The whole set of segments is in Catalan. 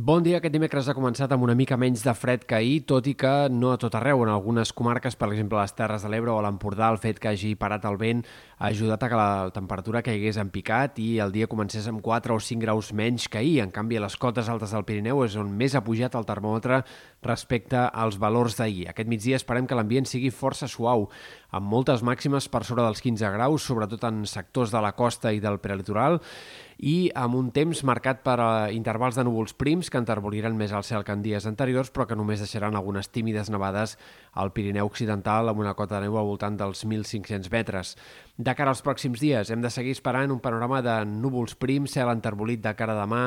Bon dia. Aquest dimecres ha començat amb una mica menys de fred que ahir, tot i que no a tot arreu. En algunes comarques, per exemple les Terres de l'Ebre o l'Empordà, el fet que hagi parat el vent ha ajudat a que la temperatura caigués en picat i el dia comencés amb 4 o 5 graus menys que ahir. En canvi, a les cotes altes del Pirineu és on més ha pujat el termòmetre respecte als valors d'ahir. Aquest migdia esperem que l'ambient sigui força suau, amb moltes màximes per sobre dels 15 graus, sobretot en sectors de la costa i del prelitoral, i amb un temps marcat per eh, intervals de núvols prims que enterboliran més al cel que en dies anteriors, però que només deixaran algunes tímides nevades al Pirineu Occidental amb una cota de neu al voltant dels 1.500 metres. De cara als pròxims dies hem de seguir esperant un panorama de núvols prims, cel enterbolit de cara a demà,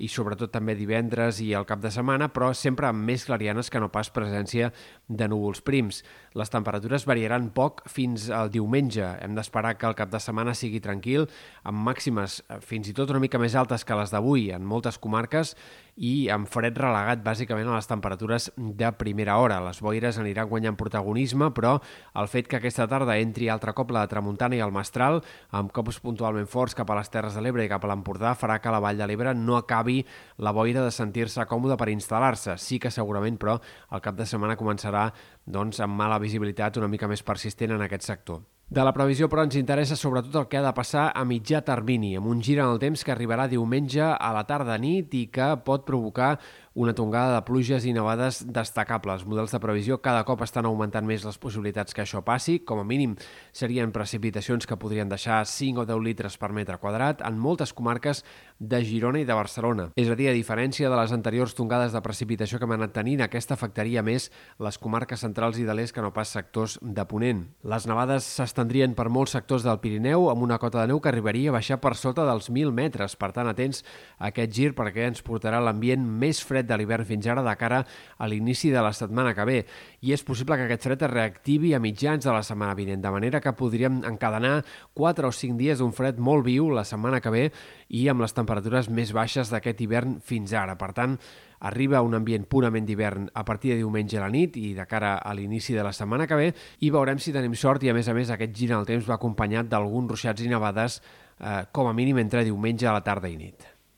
i sobretot també divendres i el cap de setmana, però sempre amb més clarianes que no pas presència de núvols prims. Les temperatures variaran poc fins al diumenge. Hem d'esperar que el cap de setmana sigui tranquil, amb màximes eh, fins i tot una mica més altes que les d'avui en moltes comarques i amb fred relegat bàsicament a les temperatures de primera hora. Les boires aniran guanyant protagonisme, però el fet que aquesta tarda entri altre cop la tramuntana i el mestral, amb cops puntualment forts cap a les Terres de l'Ebre i cap a l'Empordà, farà que la Vall de l'Ebre no acabi la boira de sentir-se còmode per instal·lar-se. Sí que segurament, però, el cap de setmana començarà doncs, amb mala visibilitat una mica més persistent en aquest sector. De la previsió, però, ens interessa sobretot el que ha de passar a mitjà termini, amb un gir en el temps que arribarà diumenge a la tarda nit i que pot provocar una tongada de pluges i nevades destacables. Els models de previsió cada cop estan augmentant més les possibilitats que això passi. Com a mínim, serien precipitacions que podrien deixar 5 o 10 litres per metre quadrat en moltes comarques de Girona i de Barcelona. És a dir, a diferència de les anteriors tongades de precipitació que hem anat tenint, aquesta afectaria més les comarques centrals i de l'est que no pas sectors de Ponent. Les nevades s'estendrien per molts sectors del Pirineu amb una cota de neu que arribaria a baixar per sota dels 1.000 metres. Per tant, atents a aquest gir perquè ens portarà l'ambient més fred de l'hivern fins ara de cara a l'inici de la setmana que ve. I és possible que aquest fred es reactivi a mitjans de la setmana vinent, de manera que podríem encadenar 4 o 5 dies d'un fred molt viu la setmana que ve i amb les temperatures més baixes d'aquest hivern fins ara. Per tant, arriba un ambient purament d'hivern a partir de diumenge a la nit i de cara a l'inici de la setmana que ve i veurem si tenim sort i a més a més aquest gir en el temps va acompanyat d'alguns ruixats i nevades eh, com a mínim entre diumenge a la tarda i nit.